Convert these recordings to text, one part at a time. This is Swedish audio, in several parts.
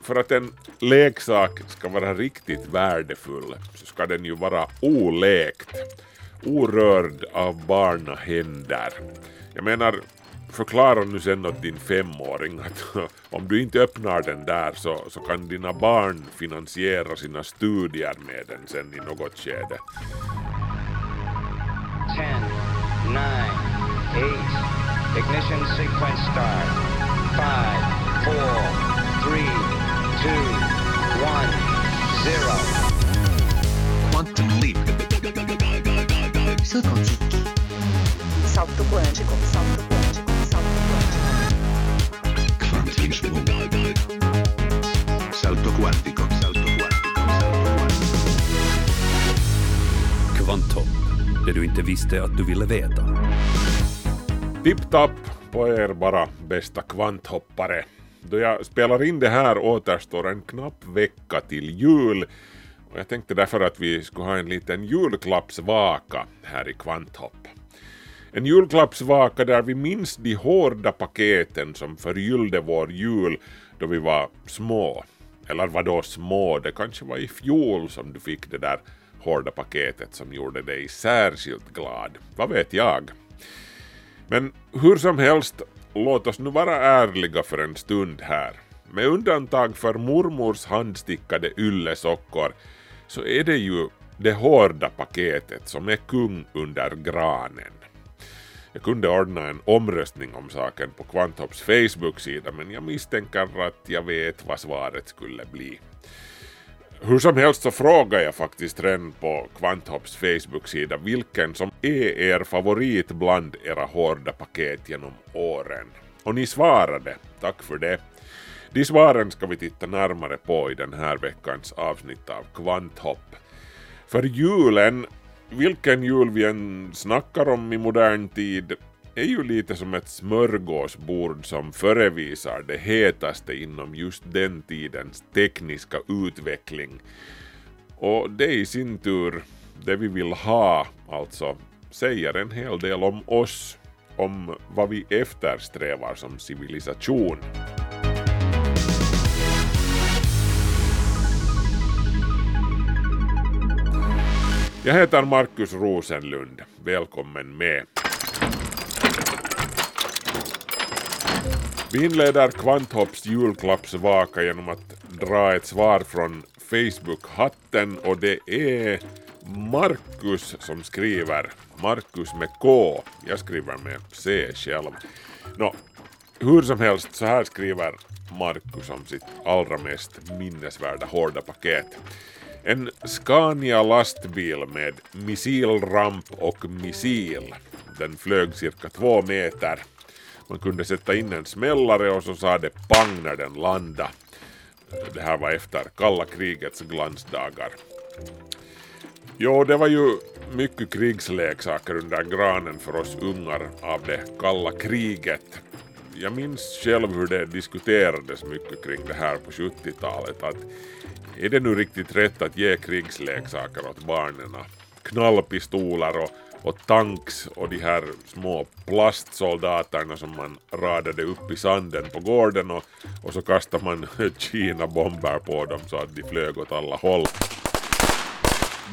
för att en leksak ska vara riktigt värdefull så ska den ju vara olekt, orörd av barnahänder. Jag menar, förklara nu sen åt din femåring att om du inte öppnar den där så, så kan dina barn finansiera sina studier med den sen i något skede. 10, 9, 8, ignition sequence start. 5, 4, 3, 2, 1, 0. Quantum leap. Salto quântico. Salto quântico. Salto quântico. Salto quântico. Quantum leap. Salto quântico. Salto quântico. Salto quantico. Kvantum, det du inte visste att du ville veta. Tipp-tapp på er bara bästa kvanthoppare. Då jag spelar in det här återstår en knapp vecka till jul och jag tänkte därför att vi skulle ha en liten julklappsvaka här i Kvanthopp. En julklappsvaka där vi minns de hårda paketen som förgyllde vår jul då vi var små. Eller vadå små, det kanske var i fjol som du fick det där hårda paketet som gjorde dig särskilt glad. Vad vet jag? Men hur som helst, låt oss nu vara ärliga för en stund här. Med undantag för mormors handstickade yllesockor så är det ju det hårda paketet som är kung under granen. Jag kunde ordna en omröstning om saken på Kvanthopps Facebook-sida men jag misstänker att jag vet vad svaret skulle bli. Hur som helst så frågar jag faktiskt redan på Kvanthopps Facebook-sida vilken som är er favorit bland era hårda paket genom åren. Och ni svarade, tack för det. De svaren ska vi titta närmare på i den här veckans avsnitt av Kvanthopp. För julen, vilken jul vi än snackar om i modern tid, är ju lite som ett smörgåsbord som förevisar det hetaste inom just den tidens tekniska utveckling. Och det i sin tur, det vi vill ha, alltså, säger en hel del om oss, om vad vi eftersträvar som civilisation. Jag heter Markus Rosenlund. Välkommen med. Vi inleder Kvanthopps julklappsvaka genom att dra ett svar från Facebook-hatten och det är Markus som skriver. Markus med K. Jag skriver med C själv. Nå, hur som helst, så här skriver Markus om sitt allra mest minnesvärda hårda paket. En Scania lastbil med missilramp och missil. Den flög cirka två meter. Man kunde sätta in en smällare och så sa det pang när den landade. Det här var efter kalla krigets glansdagar. Jo, det var ju mycket krigsleksaker under granen för oss ungar av det kalla kriget. Jag minns själv hur det diskuterades mycket kring det här på 70-talet att är det nu riktigt rätt att ge krigsleksaker åt barnen? Knallpistoler och, och tanks och de här små plastsoldaterna som man radade upp i sanden på gården och, och så kastade man Kina-bomber på dem så att de flög åt alla håll.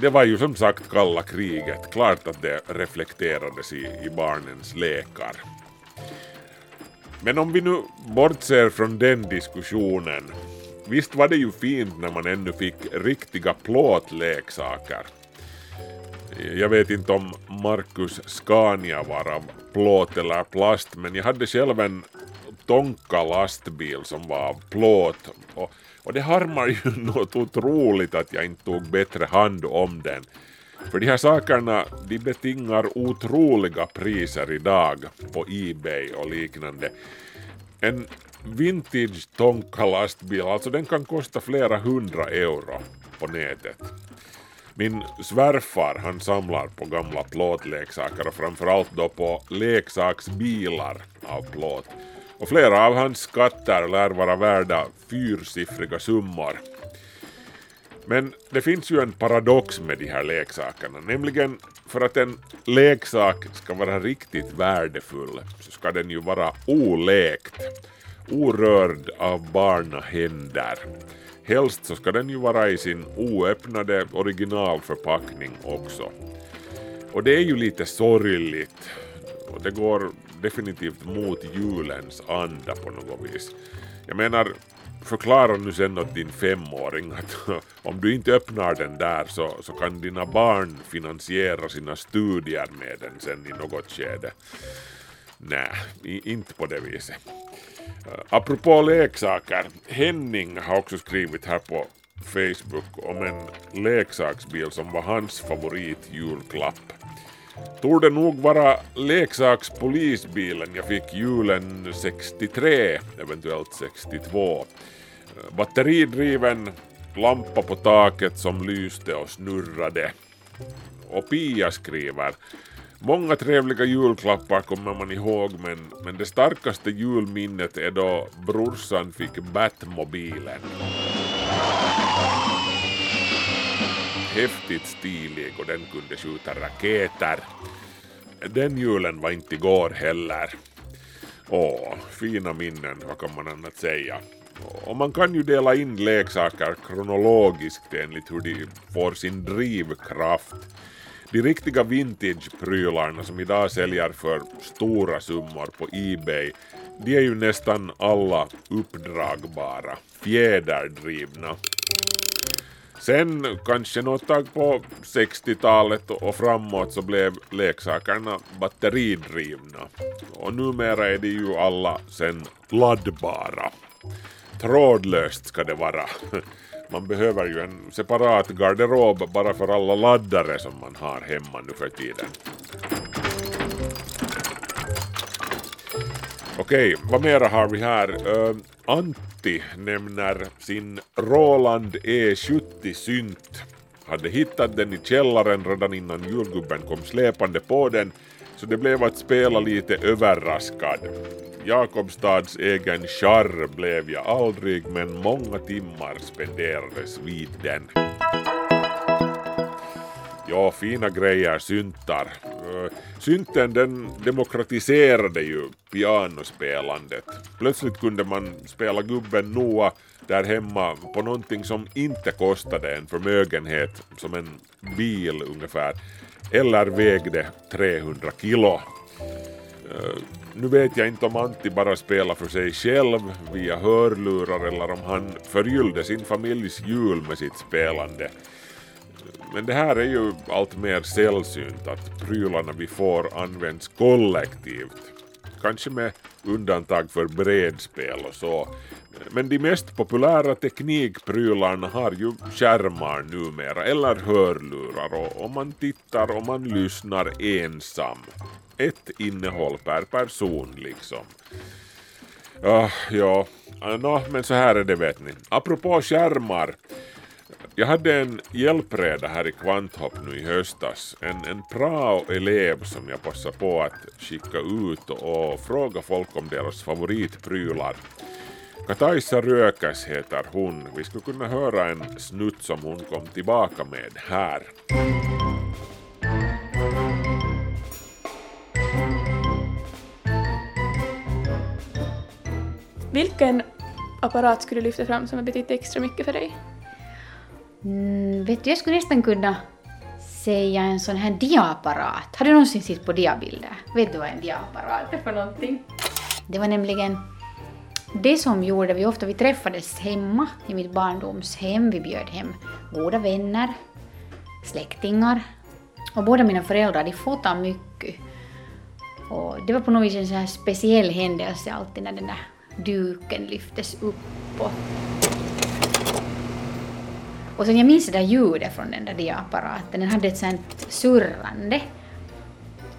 Det var ju som sagt kalla kriget, klart att det reflekterades i, i barnens lekar. Men om vi nu bortser från den diskussionen Visst var det ju fint när man ännu fick riktiga plåtleksaker. Jag vet inte om Marcus Scania var av plåt eller plast men jag hade själv en Tonka lastbil som var av plåt och, och det harmar ju något otroligt att jag inte tog bättre hand om den. För de här sakerna de betingar otroliga priser idag på Ebay och liknande. En vintage Tonka lastbil, alltså den kan kosta flera hundra euro på nätet. Min svärfar han samlar på gamla plåtleksaker och framförallt då på leksaksbilar av plåt. Och flera av hans skatter lär vara värda fyrsiffriga summor. Men det finns ju en paradox med de här leksakerna, nämligen för att en leksak ska vara riktigt värdefull så ska den ju vara olekt. orörd av barnahänder. Helst så ska den ju vara i sin oöppnade originalförpackning också. Och det är ju lite sorgligt och det går definitivt mot julens anda på något vis. Jag menar, förklara nu sen åt din femåring att om du inte öppnar den där så, så kan dina barn finansiera sina studier med den sen i något skede. Nej, inte på det viset. Apropå leksaker, Henning har också skrivit här på Facebook om en leksaksbil som var hans favoritjulklapp. Torde nog vara leksakspolisbilen jag fick julen 63, eventuellt 62. Batteridriven, lampa på taket som lyste och snurrade. Och Pia skriver Många trevliga julklappar kommer man ihåg men, men det starkaste julminnet är då brorsan fick Batmobilen. Häftigt stilig och den kunde skjuta raketer. Den julen var inte igår heller. Åh, fina minnen, vad kan man annat säga? Och man kan ju dela in leksaker kronologiskt enligt hur de får sin drivkraft. De riktiga vintage-prylarna som idag säljer för stora summor på Ebay, de är ju nästan alla uppdragbara, fjäderdrivna. Sen kanske något tag på 60-talet och framåt så blev leksakerna batteridrivna. Och numera är de ju alla sen laddbara. Trådlöst ska det vara. Man behöver ju en separat garderob bara för alla laddare som man har hemma nu för tiden. Okej, vad mera har vi här? Uh, Antti nämner sin Roland E70 synt. Hade hittat den i källaren redan innan julgubben kom släpande på den, så det blev att spela lite överraskad. Jakobstads egen charr blev jag aldrig, men många timmar spenderades vid den. Ja, fina grejer, syntar. Eh, synten den demokratiserade ju pianospelandet. Plötsligt kunde man spela gubben Noah där hemma på någonting som inte kostade en förmögenhet, som en bil ungefär, eller vägde 300 kilo. Eh, nu vet jag inte om Antti bara spelar för sig själv via hörlurar eller om han förgyllde sin familjs jul med sitt spelande. Eh, men det här är ju allt mer sällsynt att prylarna vi får används kollektivt. Kanske med undantag för bredspel och så. Men de mest populära teknikprylarna har ju skärmar numera, eller hörlurar och om man tittar och man lyssnar ensam. Ett innehåll per person liksom. Ah, ja, ah, Nå, men så här är det vet ni. Apropå skärmar. Jag hade en hjälpreda här i Kvanthopp nu i höstas, en, en prao-elev som jag passade på att skicka ut och fråga folk om deras favoritprylar. Kataisa Rökäs heter hon. Vi skulle kunna höra en snutt som hon kom tillbaka med här. Vilken apparat skulle du lyfta fram som har betytt extra mycket för dig? Mm, vet du, jag skulle nästan kunna säga en sån här diaapparat. Har du någonsin sett på diabilder? Vet du vad en diaapparat är för någonting? Det var nämligen det som gjorde vi ofta, vi träffades hemma i mitt barndomshem, vi bjöd hem goda vänner, släktingar och båda mina föräldrar de fotade mycket. Och det var på något vis en sån här speciell händelse alltid när den där duken lyftes upp och och sen jag minns det där ljudet från den där diaapparaten, den hade ett sånt surrande.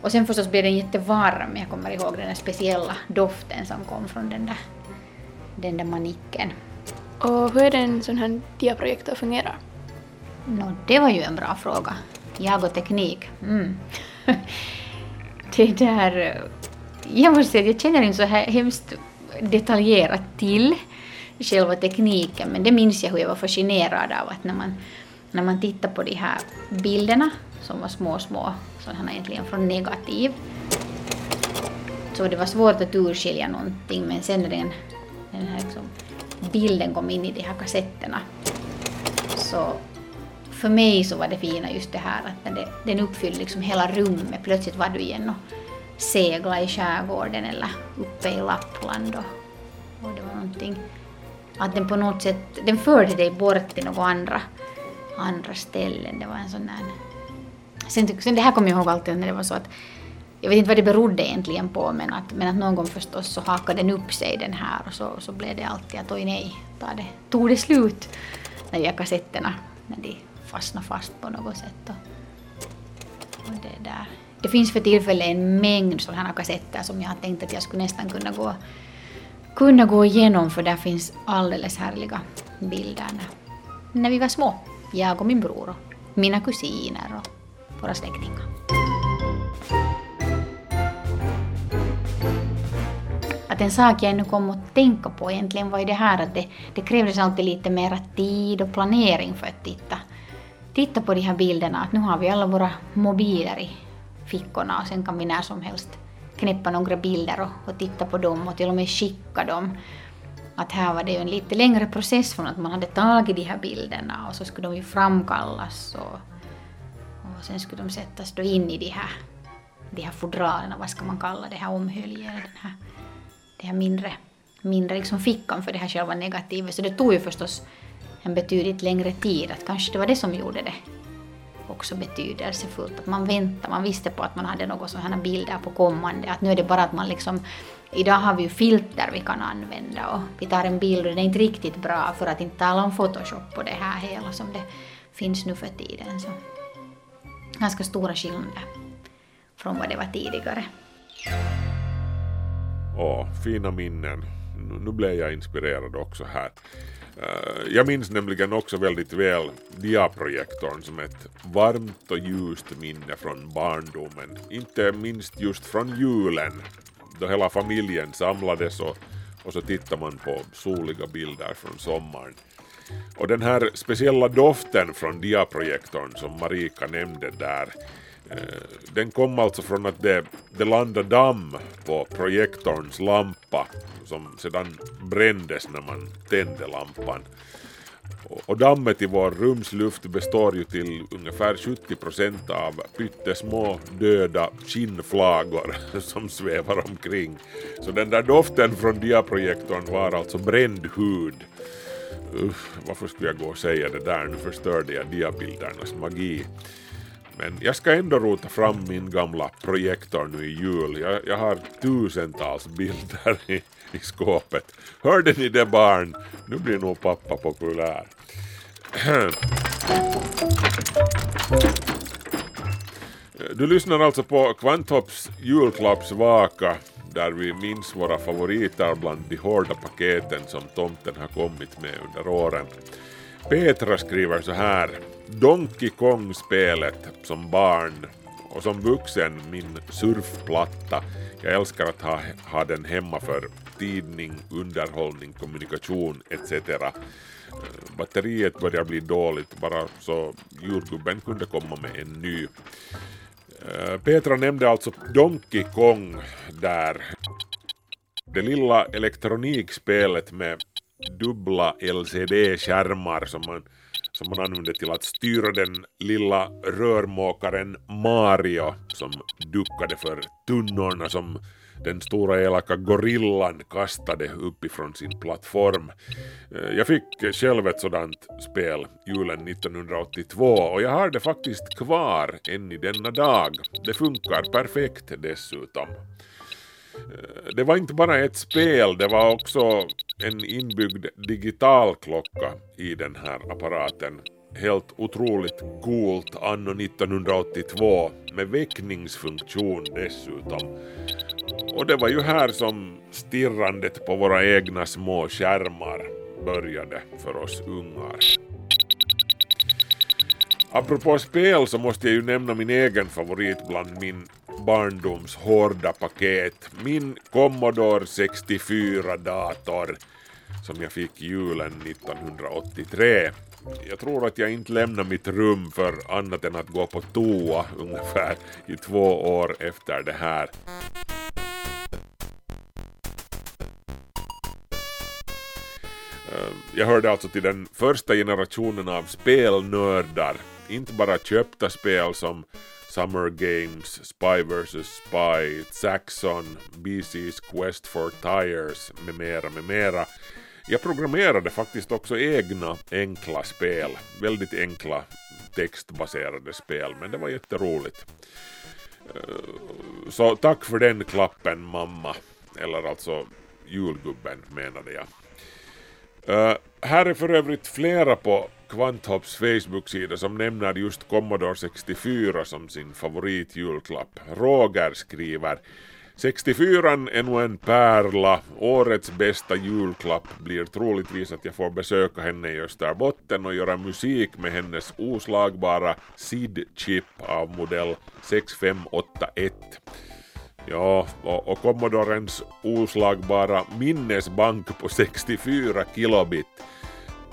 Och sen förstås blev den jättevarm, jag kommer ihåg den där speciella doften som kom från den där, den där manicken. Och hur är det en sån här diaprojektor fungerar? Nå, det var ju en bra fråga. Jag och teknik. Mm. det där... Jag måste säga att jag känner inte så här hemskt detaljerat till själva tekniken, men det minns jag hur jag var fascinerad av att när man, när man tittar på de här bilderna, som var små, små, sådana egentligen från negativ, så det var svårt att urskilja någonting, men sen när den den här liksom, bilden kom in i de här kassetterna. Så för mig så var det fina just det här att det, den uppfyllde liksom hela rummet. Plötsligt var du igen och segla i skärgården eller uppe i Lappland och, och det var någonting att den på något sätt, den förde dig bort till några andra, andra ställen. Det var en sån där... Sen, sen det här kommer jag ihåg alltid när det var så att jag vet inte vad det berodde egentligen på men att, men att någon gång förstås så hakade den upp sig den här och så, så blev det alltid att oj nej, ta det, tog det slut när jag kassetterna, när de fastnade fast på något sätt. Och, och det, där. det finns för tillfället en mängd sådana här kassetter som jag har tänkt att jag skulle nästan kunna gå, kunna gå igenom för där finns alldeles härliga bilder när, när vi var små. Jag och min bror och mina kusiner och våra släktingar. Att en sak jag ännu kom att tänka på egentligen var ju det här att det, det krävdes alltid lite mera tid och planering för att titta, titta på de här bilderna. Att nu har vi alla våra mobiler i fickorna och sen kan vi när som helst knäppa några bilder och, och titta på dem och till och med skicka dem. Att här var det ju en lite längre process från att man hade tagit de här bilderna och så skulle de ju framkallas och, och sen skulle de sättas då in i de här, de här fodralerna, vad ska man kalla det här omhöljet, den här det här mindre, mindre liksom fickan för det här själva negativet. Så det tog ju förstås en betydligt längre tid. Att kanske det var det som gjorde det också betydelsefullt. Att man väntade, man visste på att man hade några sådana bilder på kommande. Att nu är det bara att man liksom, idag har vi ju filter vi kan använda och vi tar en bild och den är inte riktigt bra för att inte tala om Photoshop och det här hela som det finns nu för tiden. Så ganska stora skillnader från vad det var tidigare. Åh, fina minnen. Nu, blev jag inspirerad också här. Eh, jag minns nämligen också väldigt väl diaprojektorn som ett varmt och ljust minne från barndomen. Inte minst just från julen, då hela familjen samlades och, och så tittade man på soliga bilder från sommaren. Och den här speciella doften från diaprojektorn som Marika nämnde där, eh, den kom alltså från att det, det landade damm på projektorns lampa som sedan brändes när man tände lampan. Och dammet i vår rumsluft består ju till ungefär 70 procent av pyttesmå döda skinnflagor som svävar omkring. Så den där doften från diaprojektorn var alltså bränd hud. Uff, varför skulle jag gå och säga det där? Nu förstörde jag diabildernas magi. Men jag ska ändå rota fram min gamla projektor nu i jul. Jag, jag har tusentals bilder i, i skåpet. Hörde ni det barn? Nu blir nog pappa populär. Du lyssnar alltså på Kvanthopps julklappsvaka där vi minns våra favoriter bland de hårda paketen som tomten har kommit med under åren. Petra skriver så här. Donkey Kong-spelet som barn och som vuxen min surfplatta. Jag älskar att ha, ha den hemma för tidning, underhållning, kommunikation etc. Eh, batteriet börjar bli dåligt bara så jordgubben kunde komma med en ny. Eh, Petra nämnde alltså Donkey Kong där. Det lilla elektronikspelet med dubbla LCD-skärmar som man, som man använde till att styra den lilla rörmakaren Mario som duckade för tunnorna som den stora elaka gorillan kastade uppifrån sin plattform. Eh, jag fick själv ett sådant spel julen 1982 och jag har det faktiskt kvar än i denna dag. Det funkar perfekt dessutom. Eh, det var inte bara ett spel, det var också en inbyggd digital klocka i den här apparaten. Helt otroligt coolt anno 1982 med väckningsfunktion dessutom. Och det var ju här som stirrandet på våra egna små skärmar började för oss ungar. Apropå spel så måste jag ju nämna min egen favorit bland min barndoms hårda paket. Min Commodore 64-dator som jag fick julen 1983. Jag tror att jag inte lämnar mitt rum för annat än att gå på toa ungefär i två år efter det här. Eh, jag hörde alltså till den första generationen av spelnördar. Inte bara köpta spel som Summer Games, Spy vs Spy, Saxon, BC's Quest for Tires med mera, med mera. Jag programmerade faktiskt också egna enkla spel, väldigt enkla textbaserade spel, men det var jätteroligt. Eh, så tack för den klappen mamma, eller alltså julgubben menade jag. Eh, här är för övrigt flera på Kvanthopps Facebook-sida som nämner just Commodore 64 som sin favoritjulklapp. Roger skriver 64 är nog en pärla, årets bästa julklapp blir troligtvis att jag får besöka henne i Österbotten och göra musik med hennes oslagbara SID-chip av modell 6581. Ja, och, och Commodorens oslagbara minnesbank på 64 kilobit.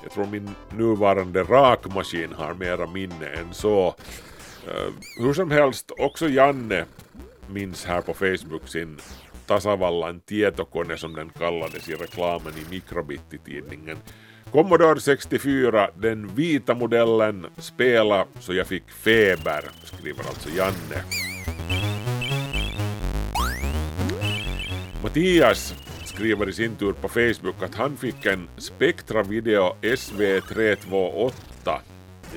Jag tror min nuvarande rakmaskin har mera minne än så. Uh, hur som helst, också Janne minns här på Facebook sin Tasavallan tietokone som den kallades i reklamen i Mikrobit-tidningen. Commodore 64, den vita modellen, spela så jag fick feber, skriver alltså Janne. Mattias skriver i sin tur på Facebook att han fick en Spectra Video SV328.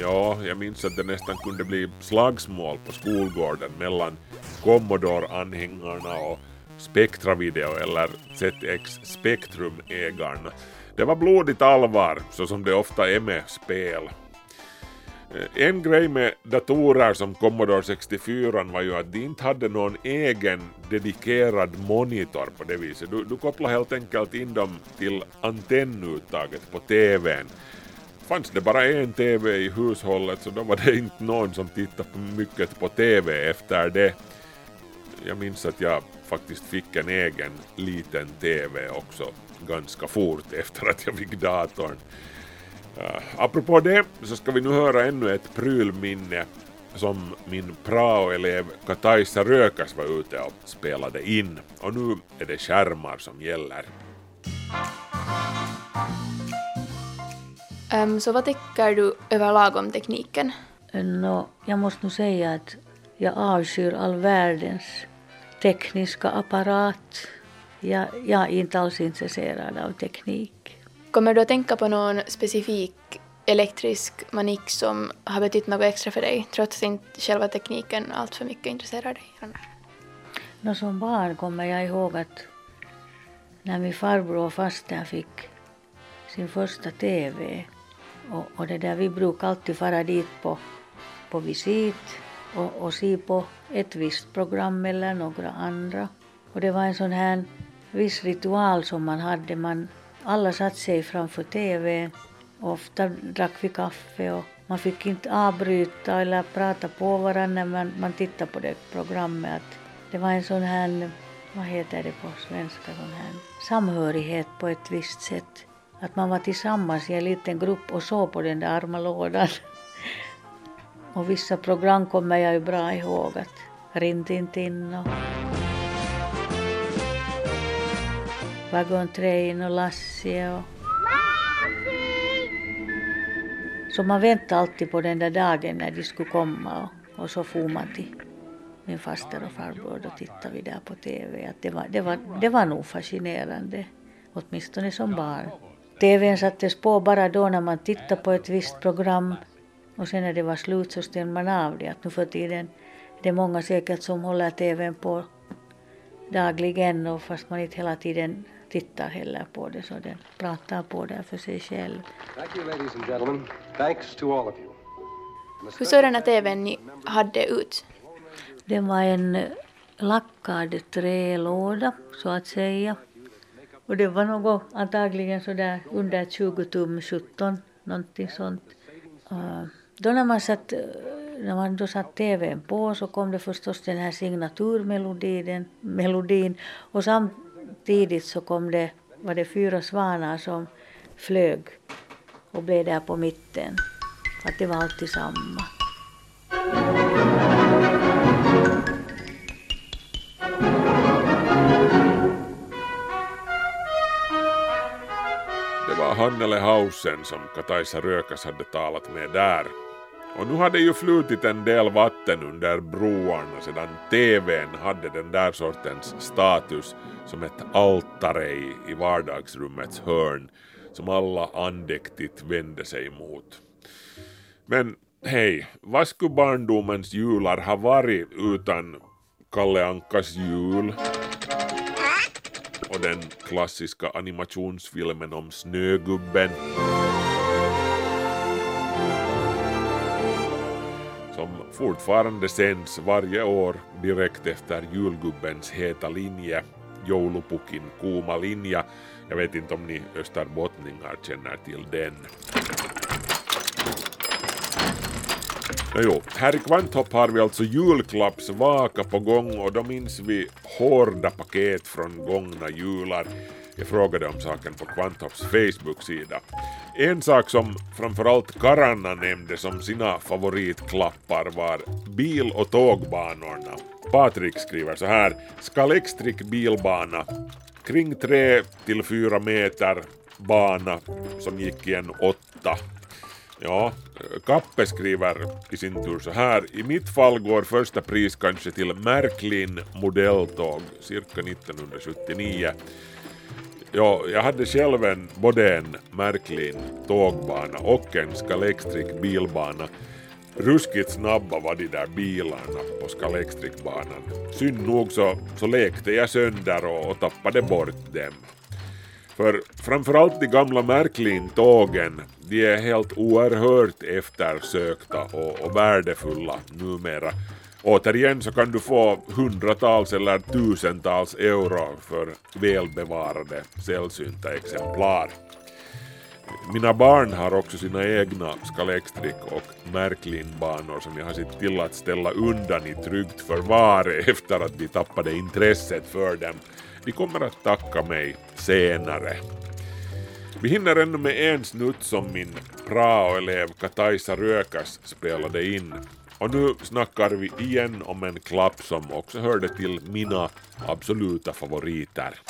Ja, jag minns att det nästan kunde bli slagsmål på skolgården mellan Commodore-anhängarna och Spectra Video eller ZX Spectrum-ägarna. Det var blodigt allvar, så som det ofta är med spel. Eh, en grej med datorer som Commodore 64 var ju att de inte hade någon egen dedikerad monitor på det viset. Du, du kopplade helt enkelt in dem till antennuttaget på TVn. Fanns det bara en TV i hushållet så då var det inte någon som tittade på mycket på TV efter det. Jag minns att jag faktiskt fick en egen liten TV också ganska fort efter att jag fick datorn. Uh, apropå det så ska vi nu höra ännu ett prylminne som min prao-elev Kataisa Rökas var ute och spelade in. Och nu är det skärmar som gäller. Ehm, så vad tycker du överlag om tekniken? Nå, jag måste nog säga att jag avskyr all världens tekniska apparat. Jag, jag är inte alls intresserad av teknik. Kommer du att tänka på någon specifik elektrisk manik som har betytt något extra för dig, trots att inte själva tekniken allt för mycket intresserar dig? No, som barn kommer jag ihåg att när min farbror och faster fick sin första TV och, och det där, vi brukade alltid fara dit på, på visit och, och se på ett visst program eller några andra. Och det var en sån här viss ritual som man hade. Man, alla satt sig framför TVn och ofta drack vi kaffe och man fick inte avbryta eller prata på varandra när man, man tittade på det programmet. Att det var en sån här, vad heter det på svenska, sån här samhörighet på ett visst sätt. Att man var tillsammans i en liten grupp och såg på den där arma lådan. Och vissa program kommer jag ju bra ihåg att Rintintin och Wagon Train och Lassie och Så man väntade alltid på den där dagen när de skulle komma och, och så for man till min faster och farbror och tittade vi där på TV. Att det, var, det, var, det var nog fascinerande, åtminstone som barn. TVn sattes på bara då när man tittade på ett visst program och sen när det var slut så stängde man av det. Att nu för tiden är det många säkert som håller TVn på dagligen och fast man inte hela tiden tittar heller på det så den pratar på där för sig själv. Thank you, ladies and gentlemen. Thanks to all of you. Hur såg den här TVn ni hade ut? Det var en lackad trälåda så att säga. Och det var något antagligen så där under 20 tum, 17, någonting sånt. Uh, då när man satt, när man då satt TVn på så kom det förstås den här signaturmelodin melodin, och Tidigt så kom det, var det fyra svanar som flög och blev där på mitten. Att det var alltid samma. Det var Hannele Hausen som Kataisa Rökas hade talat med där. Och nu hade ju flutit en del vatten under broarna sedan TVn hade den där sortens status som ett altare i, i vardagsrummets hörn som alla andäktigt vände sig mot. Men hej, vad skulle barndomens jular ha varit utan Kalle Ankas jul och den klassiska animationsfilmen om Snögubben fortfarande sänds varje år direkt efter julgubbens heta linje, joulupukin kuuma linja. Jag vet inte om ni österbottningar känner till den. Jo, här i Kvanthopp har vi alltså julklappsvaka på gång och då minns vi hårda paket från gångna jular. Jag frågade om saken på Kvanthopps Facebook-sida. En sak som framförallt karlarna nämnde som sina favoritklappar var bil och tågbanorna. Patrik skriver så här, Skalextrik bilbana, kring 3 till 4 meter bana som gick i en åtta. Ja, Kappe skriver i sin tur så här. I mitt fall går första pris kanske till Märklin modelltåg, cirka 1979. Ja, jag hade själv en, både en Märklin tågbana och en Scalextric bilbana. Ruskigt snabba var de där bilarna på Scalextric-banan. Synd nog så, så lekte jag sönder och, och tappade bort dem. För framförallt de gamla Märklin-tågen, de är helt oerhört eftersökta och, och värdefulla numera. Återigen så kan du få hundratals eller tusentals euro för välbevarade sällsynta exemplar. Mina barn har också sina egna Scalextric och Märklin-banor som jag har sett till att ställa undan i tryggt förvar efter att vi tappade intresset för dem. De kommer att tacka mig senare. Vi hinner ännu med en snutt som min prao-elev Kataisa Rökas spelade in. Och nu snackar vi igen om en klapp som också hörde till mina absoluta favoriter.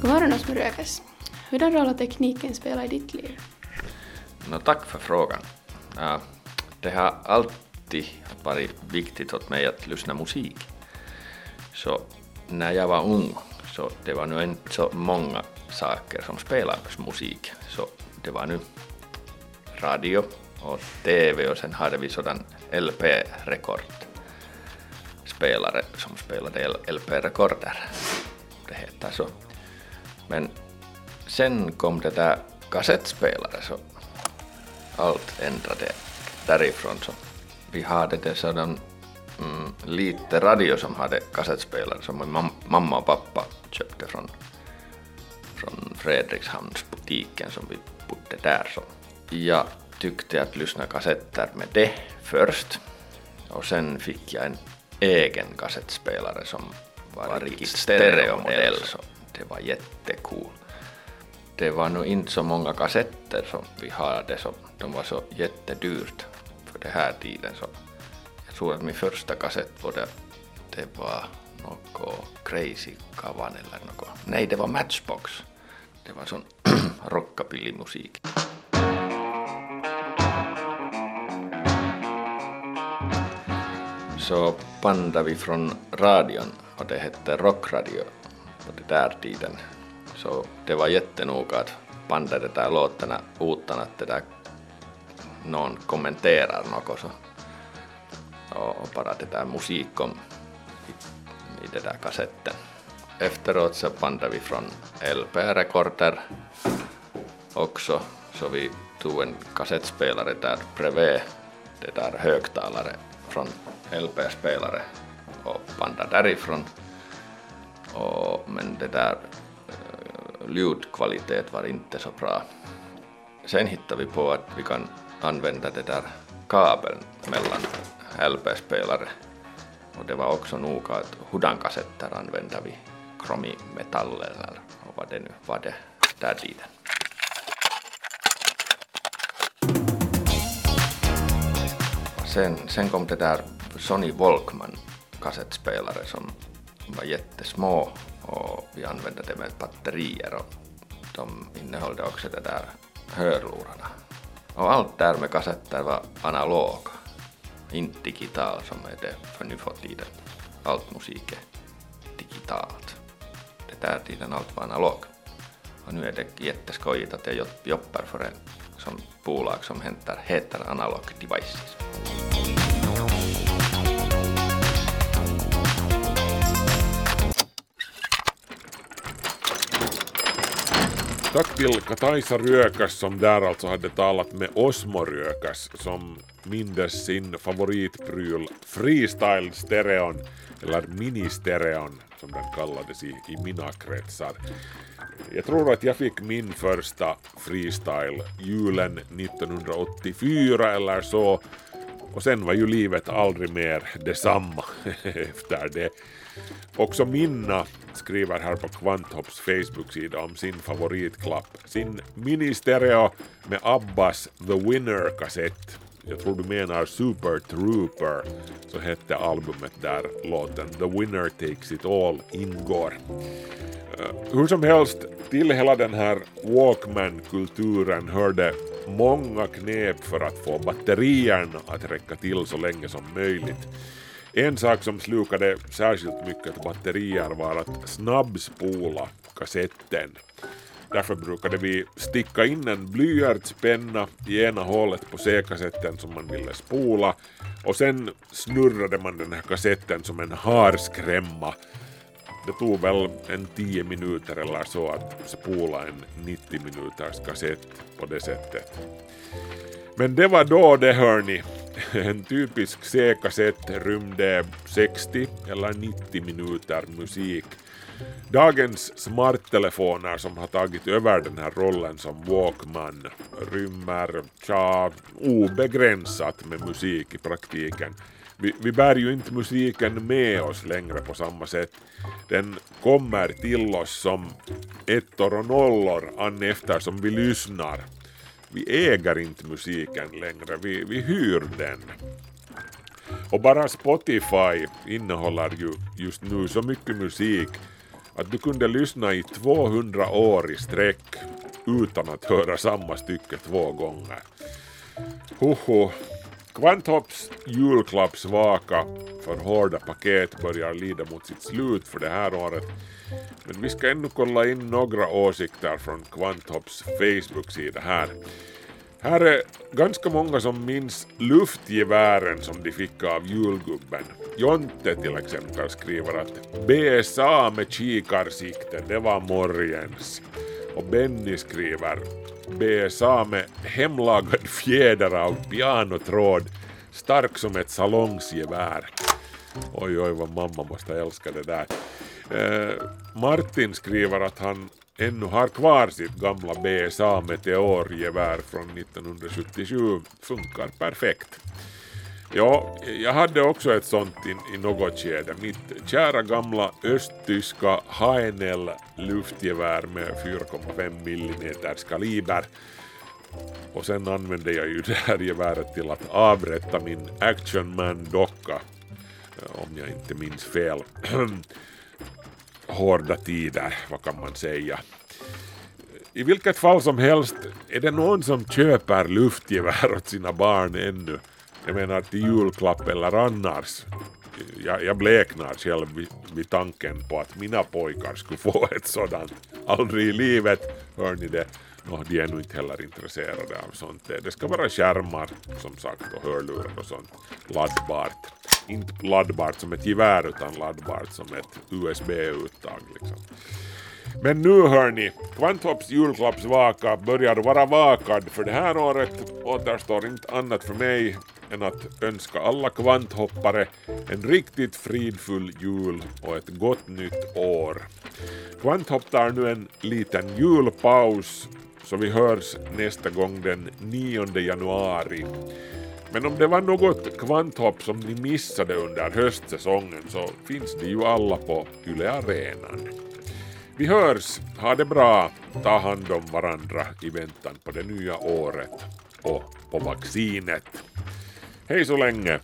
God morgon Osmo Rökas. Hurdan roll har tekniken spelat i ditt liv? No, tack för frågan. Ja, det har alltid varit viktigt åt mig att lyssna musik. Så när jag var ung så det var nu inte så många saker som spelades musik. Så det var nu radio och TV och sen hade vi sådan LP-rekordspelare som spelade LP-rekorder. Det heter så. Men sen kom det där kassettspelare så allt ändrade därifrån. Så vi hade det sådan mm, lite radio som hade kassettspelare som min mam mamma och pappa köpte från, från Fredrikshamnsbutiken som vi bodde där. Så jag tyckte att lyssna kassetter med det först och sen fick jag en egen kassettspelare som var riktigt stereomodell så det var jättecool. Det var nog inte så många kassetter som vi hade så de var så jättedyrt för den här tiden så jag tror att min första kassett var det, det var något Crazy Kavan eller något. Nej, det var Matchbox. Det var sån rockabillymusik. Så bandade vi från radion och det hette Rockradio på den där tiden. Så det var jättenoga att banda de där låtarna utan att det där någon kommenterar något så. Och bara det där musik kom i, i den där kassetten. Efteråt så bandade vi från LP-rekorder också så vi tog en kassettspelare där bredvid det där högtalare från LP-spelare och banda därifrån. Och, men det där ljudkvalitet var inte så bra. Sen hittade vi på att vi kan använda det där kabeln mellan LP-spelare och det var också noga att hudankassetter använde vi kromimetall eller vad det nu var det där tiden. Sen, sen kom det där Sony Walkman kassettspelare som var jättesmå och vi använde det med batterier och de innehöll också det där hörlurarna. Och allt där med kassetter var analog, inte digital som är det för nu för tiden. Allt musik är digitalt. Det där tiden allt var analog. Och nu är det jätteskojigt att jag jobbar för en som bolag som heter, heter Analog Devices. Tack till Kataisa Rökas som där alltså hade talat med Osmo Rökas som mindes sin favoritpryl Freestyle Stereon eller Mini-stereon som den kallades i, i mina kretsar. Jag tror att jag fick min första freestyle julen 1984 eller så och sen var ju livet aldrig mer detsamma efter det. Också Minna skriver här på Kvanthopps Facebook-sida om sin favoritklapp, sin mini-stereo med Abbas The Winner-kassett. Jag tror du menar Super Trooper, så hette albumet där låten The Winner Takes It All ingår. Eh, hur som helst, till hela den här Walkman-kulturen hörde många knep för att få batterierna att räcka till så länge som möjligt. En sak som slukade särskilt mycket batterier var att snabbspola kassetten. Därför brukade vi sticka in en blyertspenna i ena hålet på C-kassetten som man ville spola och sen snurrade man den här kassetten som en harskrämma. Det tog väl en 10 minuter eller så att spola en 90 minuters kassett på det sättet. Men det var då det hörni. En typisk C-kassett rymde 60 eller 90 minuter musik. Dagens smarttelefoner som har tagit över den här rollen som Walkman rymmer tja, obegränsat med musik i praktiken. Vi, vi bär ju inte musiken med oss längre på samma sätt. Den kommer till oss som ettor och nollor an eftersom vi lyssnar vi äger inte musiken längre, vi, vi hyr den. Och bara Spotify innehåller ju just nu så mycket musik att du kunde lyssna i 200 år i sträck utan att höra samma stycke två gånger. Hoho, Kvanthopps julklappsvaka för hårda paket börjar lida mot sitt slut för det här året. Men vi ska ännu kolla in några åsikter från Kvanthopps Facebook-sida här. Här är ganska många som minns luftgevären som de fick av julgubben. Jonte till exempel skriver att BSA med kikarsikte, det var morgens. Och Benny skriver BSA med hemlagad fjäder av pianotråd, stark som ett salongsgevär. Oj, oj, vad mamma måste älska det där. Eh, Martin skriver att han ännu har kvar sitt gamla BSA Meteorgevär från 1977. Funkar perfekt. Ja, jag hade också ett sånt i, i något skede. Mitt kära gamla östtyska HNL luftgevär med 4,5 mm kaliber. Och sen använde jag ju det här geväret till att avrätta min Action Man-docka. Om jag inte minns fel. Hårda tider, vad kan man säga. I vilket fall som helst, är det någon som köper luftgevär åt sina barn ännu? Jag menar till julklapp eller annars. Jag, jag bleknar själv vid, vid, tanken på att mina pojkar skulle få ett sådant. Aldrig i livet, hör ni det? No, de är nog inte heller intresserade av sånt. Det ska vara skärmar som sagt och hörlurar och sånt. Laddbart. Inte laddbart som ett gevär utan laddbart som ett USB-uttag liksom. Men nu hörni, Kvanthopps julklappsvaka börjar vara vakad för det här året återstår inte annat för mig än att önska alla kvanthoppare en riktigt fridfull jul och ett gott nytt år. Kvanthopp tar nu en liten julpaus så vi hörs nästa gång den 9 januari. Men om det var något kvanthopp som ni missade under höstsäsongen så finns det ju alla på Yle Arenan. Vi hörs, ha det bra, ta hand om varandra i väntan på det nya året och på vaccinet. Hei så länge.